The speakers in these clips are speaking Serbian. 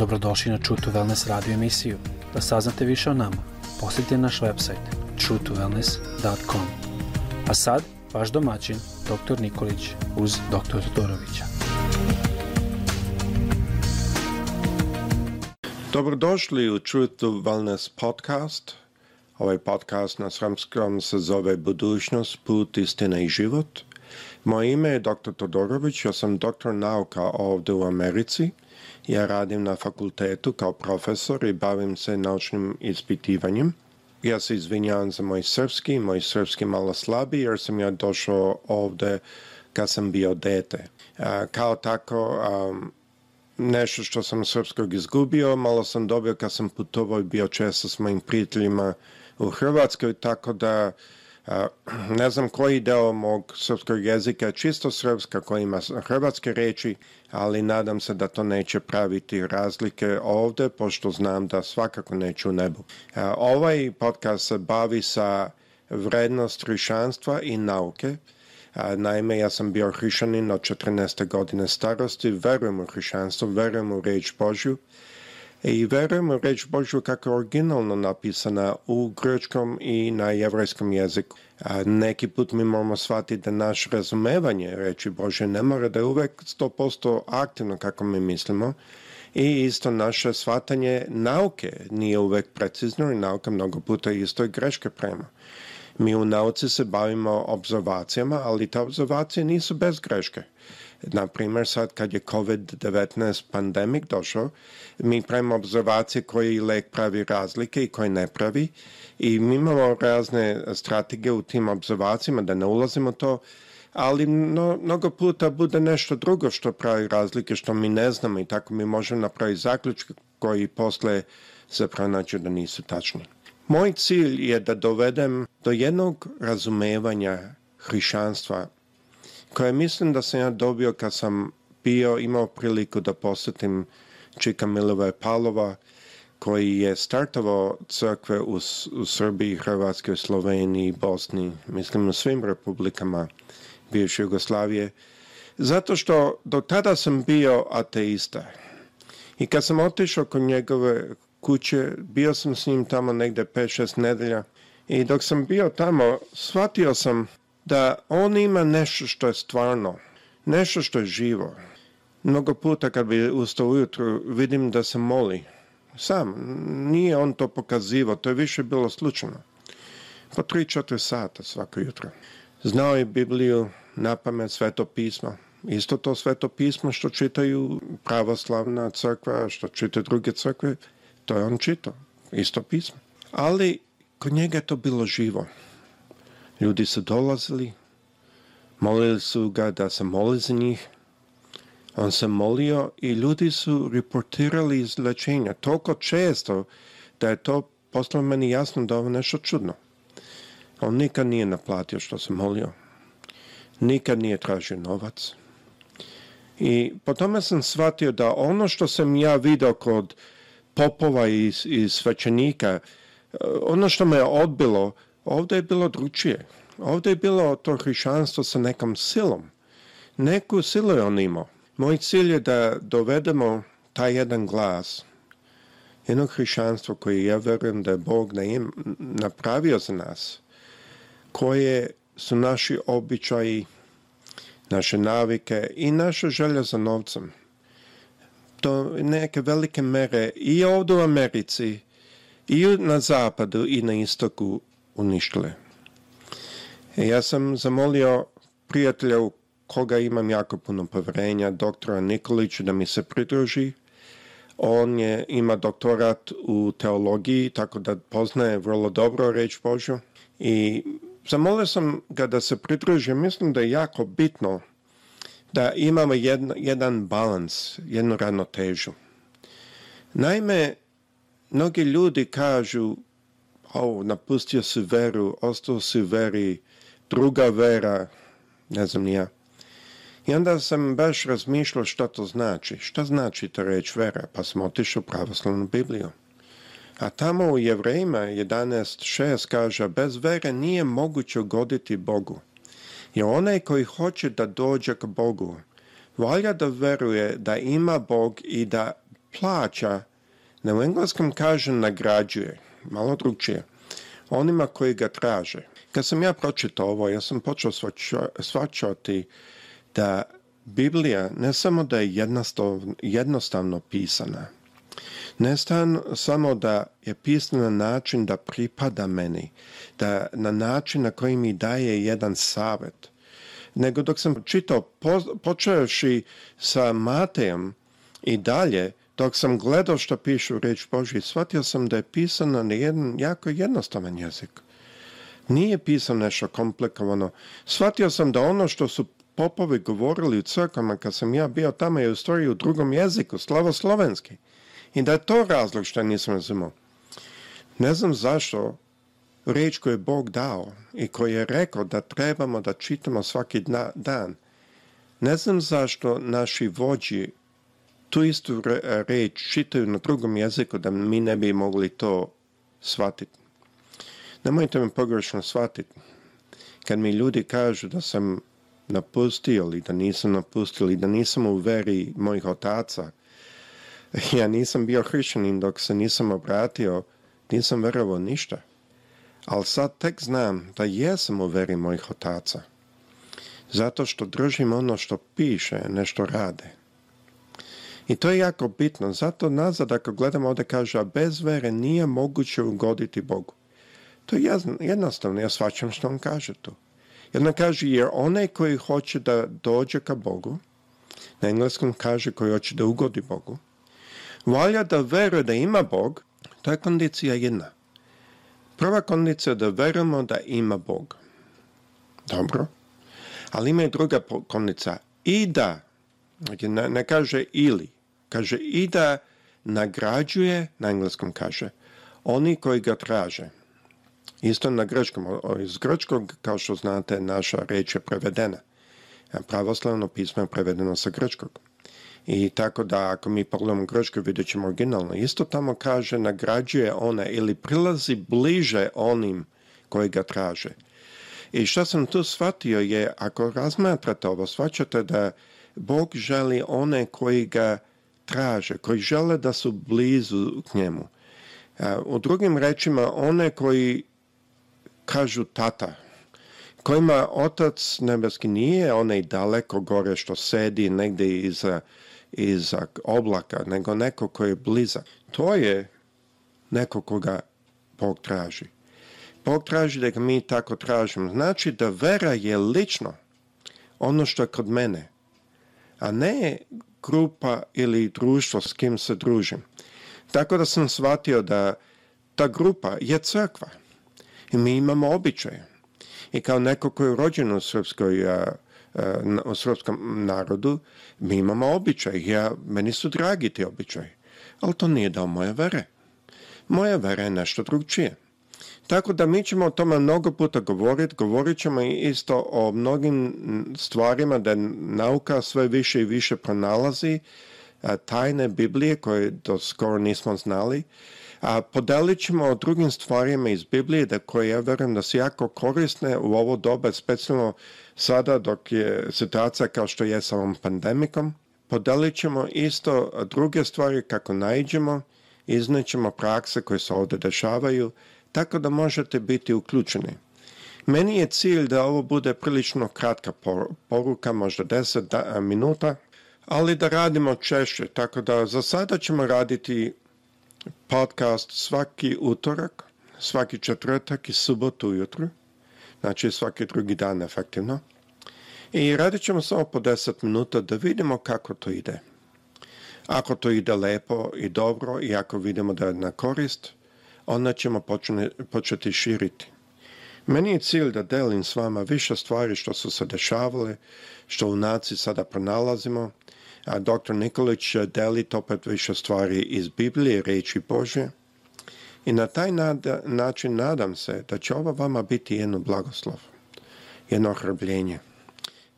Dobrodošli na True to Wellness radio emisiju. Da saznate više o nama, posjetite naš website truetowellness.com. A sad, vaš domaćin, dr. Nikolić uz dr. Todorovića. Dobrodošli u True to Wellness podcast. Ovaj podcast na sremskom se zove Budućnost, put, istina i život. Moje ime je dr. Todorović, ja sam doktor nauka ovdje u Americi – Ja radim na fakultetu kao profesor i bavim se naučnim ispitivanjem. Ja se izvinjavam za moj srpski, moj srpski malo slabi jer sam ja došao ovde kad sam bio dete. Kao tako, nešto što sam srpskog izgubio, malo sam dobio kad sam putovao i bio često s mojim prijateljima u Hrvatskoj, tako da uh, ne znam koji deo mog srpskog jezika je čisto srpska koji ima hrvatske reči, ali nadam se da to neće praviti razlike ovde, pošto znam da svakako neću u nebu. Ovaj podcast se bavi sa vrednost hrišanstva i nauke. Naime, ja sam bio hrišanin od 14. godine starosti, verujem u hrišanstvo, verujem u reč Božju, I verujem u reč Božu kako je originalno napisana u grčkom i na jevrajskom jeziku. A neki put mi moramo shvatiti da naš razumevanje reči Bože ne mora da je uvek 100% aktivno kako mi mislimo i isto naše shvatanje nauke nije uvek precizno i nauka mnogo puta isto je greške prema. Mi u nauci se bavimo observacijama, ali te observacije nisu bez greške. Na primer, sad kad je COVID-19 pandemik došao, mi pravimo observacije koji lek pravi razlike i koji ne pravi i mi imamo razne strategije u tim observacijama da ne ulazimo to, ali no, mnogo puta bude nešto drugo što pravi razlike, što mi ne znamo i tako mi možemo napraviti zaključke koji posle se pronađu da nisu tačni. Moj cilj je da dovedem do jednog razumevanja hrišćanstva koje mislim da sam ja dobio kad sam bio, imao priliku da posetim Čika Milova Palova, koji je startovao crkve u, u Srbiji, Hrvatskoj, Sloveniji, Bosni, mislim u svim republikama bivše Jugoslavije, zato što do tada sam bio ateista. I kad sam otišao kod njegove kuće, bio sam s njim tamo negde 5-6 nedelja i dok sam bio tamo, shvatio sam da on ima nešto što je stvarno, nešto što je živo. Mnogo puta kad bi ustao ujutro vidim da se moli. Sam, nije on to pokazivo, to je više bilo slučajno. Po 3-4 sata svako jutro. Znao je Bibliju, napamet sveto pismo. Isto to sveto pismo što čitaju pravoslavna crkva, što čitaju druge crkve, to je on čitao. Isto pismo. Ali kod njega je to bilo živo. Ljudi su dolazili, molili su ga da se moli za njih. On se molio i ljudi su reportirali izlečenja toliko često da je to postalo meni jasno da je ovo nešto čudno. On nikad nije naplatio što se molio. Nikad nije tražio novac. I po tome sam shvatio da ono što sam ja video kod popova i, i svećenika, ono što me je odbilo, Ovde je bilo drugčije. Ovde je bilo to hrišćanstvo sa nekom silom. Neku silu je on imao. Moj cilj je da dovedemo taj jedan glas, jedno hrišćanstvo koje ja verujem da je Bog na im, napravio za nas, koje su naši običaji, naše navike i naša želja za novcem. To neke velike mere i ovde u Americi, i na zapadu i na istoku uništile. E, ja sam zamolio prijatelja u koga imam jako puno poverenja, doktora Nikolića, da mi se pridruži. On je, ima doktorat u teologiji, tako da poznaje vrlo dobro reč Božju. I zamolio sam ga da se pridruži. Mislim da je jako bitno da imamo jedno, jedan balans, jednu ravnotežu. Naime, mnogi ljudi kažu o, napustio si veru, ostao si veri, druga vera, ne znam ja. I onda sam baš razmišljao šta to znači. Šta znači ta reč vera? Pa sam otišao pravoslavnu Bibliju. A tamo u Jevrejima 11.6 kaže, bez vere nije moguće ugoditi Bogu. Jer onaj koji hoće da dođe k Bogu, valja da veruje da ima Bog i da plaća, na engleskom kaže nagrađuje malo drugčije, onima koji ga traže. Kad sam ja pročitao ovo, ja sam počeo svačati da Biblija ne samo da je jednostavno, pisana, ne stan, samo da je pisana na način da pripada meni, da na način na koji mi daje jedan savet, nego dok sam čitao, po, počeoši sa Matejem i dalje, Dok sam gledao što pišu reč riječ Božji, shvatio sam da je pisana na jedan jako jednostavan jezik. Nije pisan nešto komplikovano. Shvatio sam da ono što su popovi govorili u crkvama kad sam ja bio tamo je u stvari u drugom jeziku, slavoslovenski. I da je to razlog što nisam razumao. Ne znam zašto reč koju je Bog dao i koji je rekao da trebamo da čitamo svaki dan. Ne znam zašto naši vođi tu istu reč čitaju na drugom jeziku da mi ne bi mogli to shvatiti. Nemojte me pogrešno shvatiti. Kad mi ljudi kažu da sam napustio ili da nisam napustio ili da nisam u veri mojih otaca, ja nisam bio hrišćanin dok se nisam obratio, nisam verovao ništa. Ali sad tek znam da jesam u veri mojih otaca. Zato što držim ono što piše, nešto rade. I to je jako bitno. Zato nazad ako gledamo ovdje kaže a bez vere nije moguće ugoditi Bogu. To je jednostavno, ja svačam što on kaže tu. Jer kaže jer onaj koji hoće da dođe ka Bogu, na engleskom kaže koji hoće da ugodi Bogu, valja da veruje da ima Bog, to je kondicija jedna. Prva kondicija je da verujemo da ima Bog. Dobro. Ali ima i druga kondicija. I da, znači, ne, ne kaže ili, Kaže i da nagrađuje, na engleskom kaže, oni koji ga traže. Isto na grčkom, iz grčkog, kao što znate, naša reč je prevedena. Pravoslavno pismo je prevedeno sa grčkog. I tako da ako mi pogledamo grčko vidjet ćemo originalno. Isto tamo kaže nagrađuje ona ili prilazi bliže onim koji ga traže. I što sam tu shvatio je, ako razmatrate ovo, shvaćate da Bog želi one koji ga traže, koji žele da su blizu k njemu. E, u drugim rečima, one koji kažu tata, kojima otac nebeski nije onaj daleko gore što sedi negde iza, iza oblaka, nego neko koji je blizak. To je neko koga Bog traži. Bog traži da ga mi tako tražimo. Znači da vera je lično ono što je kod mene, a ne grupa ili društvo s kim se družim. Tako da sam shvatio da ta grupa je crkva. I mi imamo običaje. I kao neko koji je rođen u srpskoj a, a, u srpskom narodu, mi imamo običaj. Ja, meni su dragi ti običaj. Ali to nije dao moje vere. Moja vera je nešto drugčije. Tako da mi ćemo o tome mnogo puta govoriti, govorit ćemo isto o mnogim stvarima da nauka sve više i više pronalazi tajne Biblije koje do skoro nismo znali. A podelit ćemo o drugim stvarima iz Biblije da koje ja verujem da su jako korisne u ovo doba, specijalno sada dok je situacija kao što je sa ovom pandemikom. Podelit ćemo isto druge stvari kako najđemo, iznećemo prakse koje se ovde dešavaju, tako da možete biti uključeni. Meni je cilj da ovo bude prilično kratka poruka, možda 10 da, minuta, ali da radimo češće, tako da za sada ćemo raditi podcast svaki utorak, svaki četvrtak i subotu ujutru, znači svaki drugi dan efektivno. I radit ćemo samo po 10 minuta da vidimo kako to ide. Ako to ide lepo i dobro i ako vidimo da je na korist, onda ćemo počne, početi širiti. Meni je cilj da delim s vama više stvari što su se dešavale, što u naci sada pronalazimo, a dr. Nikolić deli deliti opet više stvari iz Biblije, reči Bože. I na taj nada, način nadam se da će ovo vama biti jedno blagoslov, jedno ohrabljenje,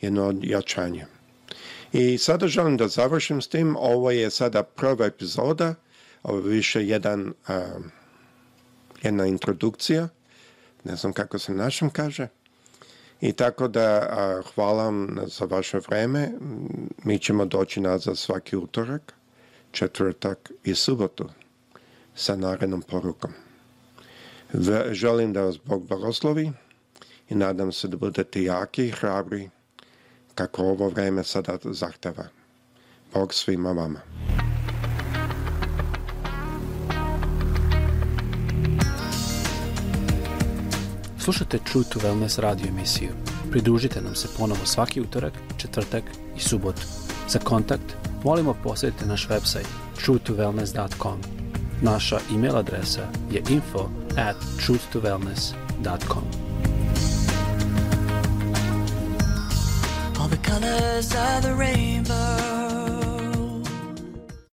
jedno jačanje. I sada želim da završim s tim, ovo je sada prva epizoda, ovo je više jedan... Um, jedna introdukcija, ne znam kako se našem kaže. I tako da a, hvala vam za vaše vreme. Mi ćemo doći nazad svaki utorak, četvrtak i subotu sa narednom porukom. V, želim da vas Bog blagoslovi i nadam se da budete jaki i hrabri kako ovo vreme sada zahteva. Bog svima vama. Slušate True to Wellness radio emisiju. Pridružite nam se ponovo svaki utorak, četvrtak i subotu. Za kontakt molimo posjetite naš website truetowellness.com. Naša email adresa je info at truetowellness.com. All the colors of the rainbow